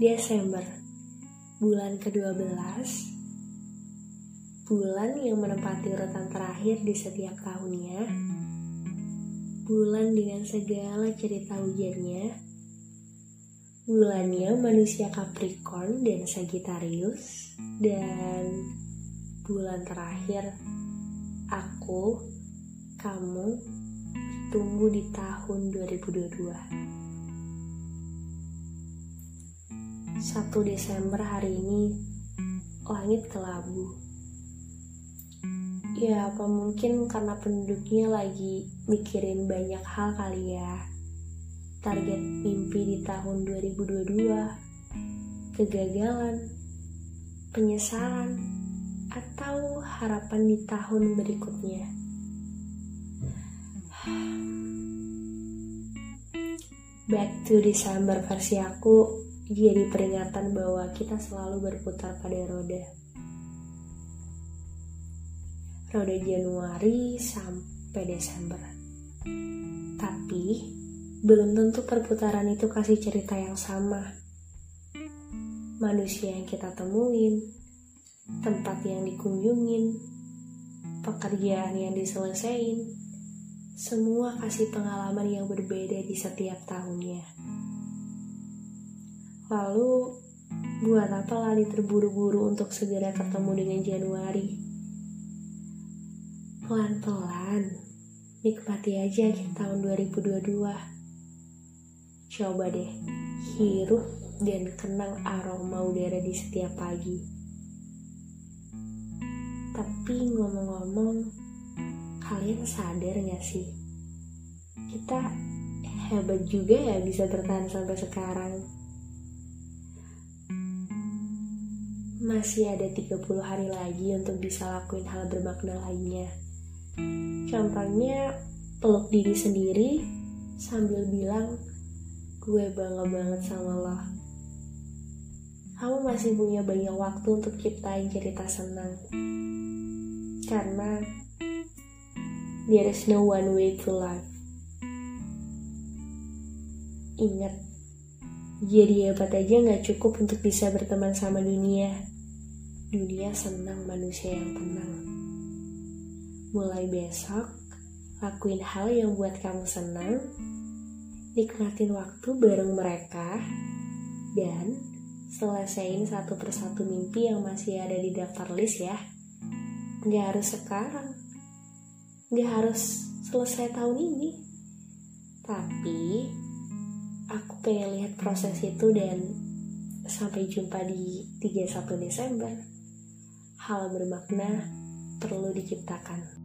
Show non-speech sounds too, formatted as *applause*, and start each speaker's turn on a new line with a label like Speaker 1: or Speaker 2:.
Speaker 1: Desember, bulan ke-12, bulan yang menempati urutan terakhir di setiap tahunnya, bulan dengan segala cerita hujannya, bulannya manusia Capricorn dan Sagittarius, dan bulan terakhir aku, kamu, tumbuh di tahun 2022. 1 Desember hari ini langit kelabu. Ya, apa mungkin karena penduduknya lagi mikirin banyak hal kali ya. Target mimpi di tahun 2022, kegagalan, penyesalan, atau harapan di tahun berikutnya. *sighs* Back to December versi aku jadi peringatan bahwa kita selalu berputar pada roda. Roda Januari sampai Desember. Tapi, belum tentu perputaran itu kasih cerita yang sama. Manusia yang kita temuin, tempat yang dikunjungin, pekerjaan yang diselesain, semua kasih pengalaman yang berbeda di setiap tahunnya. Lalu, buat apa lari terburu-buru untuk segera ketemu dengan Januari? Pelan-pelan, nikmati aja akhir tahun 2022. Coba deh, hirup dan kenang aroma udara di setiap pagi. Tapi ngomong-ngomong, kalian sadar gak sih? Kita hebat juga ya bisa bertahan sampai sekarang. Masih ada 30 hari lagi untuk bisa lakuin hal bermakna lainnya. Contohnya, peluk diri sendiri sambil bilang, gue bangga banget sama lo. Kamu masih punya banyak waktu untuk ciptain cerita senang. Karena there is no one way to life. Ingat, jadi hebat aja gak cukup untuk bisa berteman sama dunia dunia senang manusia yang tenang. Mulai besok, lakuin hal yang buat kamu senang, nikmatin waktu bareng mereka, dan selesaiin satu persatu mimpi yang masih ada di daftar list ya. Gak harus sekarang, gak harus selesai tahun ini. Tapi, aku pengen lihat proses itu dan sampai jumpa di 31 Desember hal bermakna perlu diciptakan.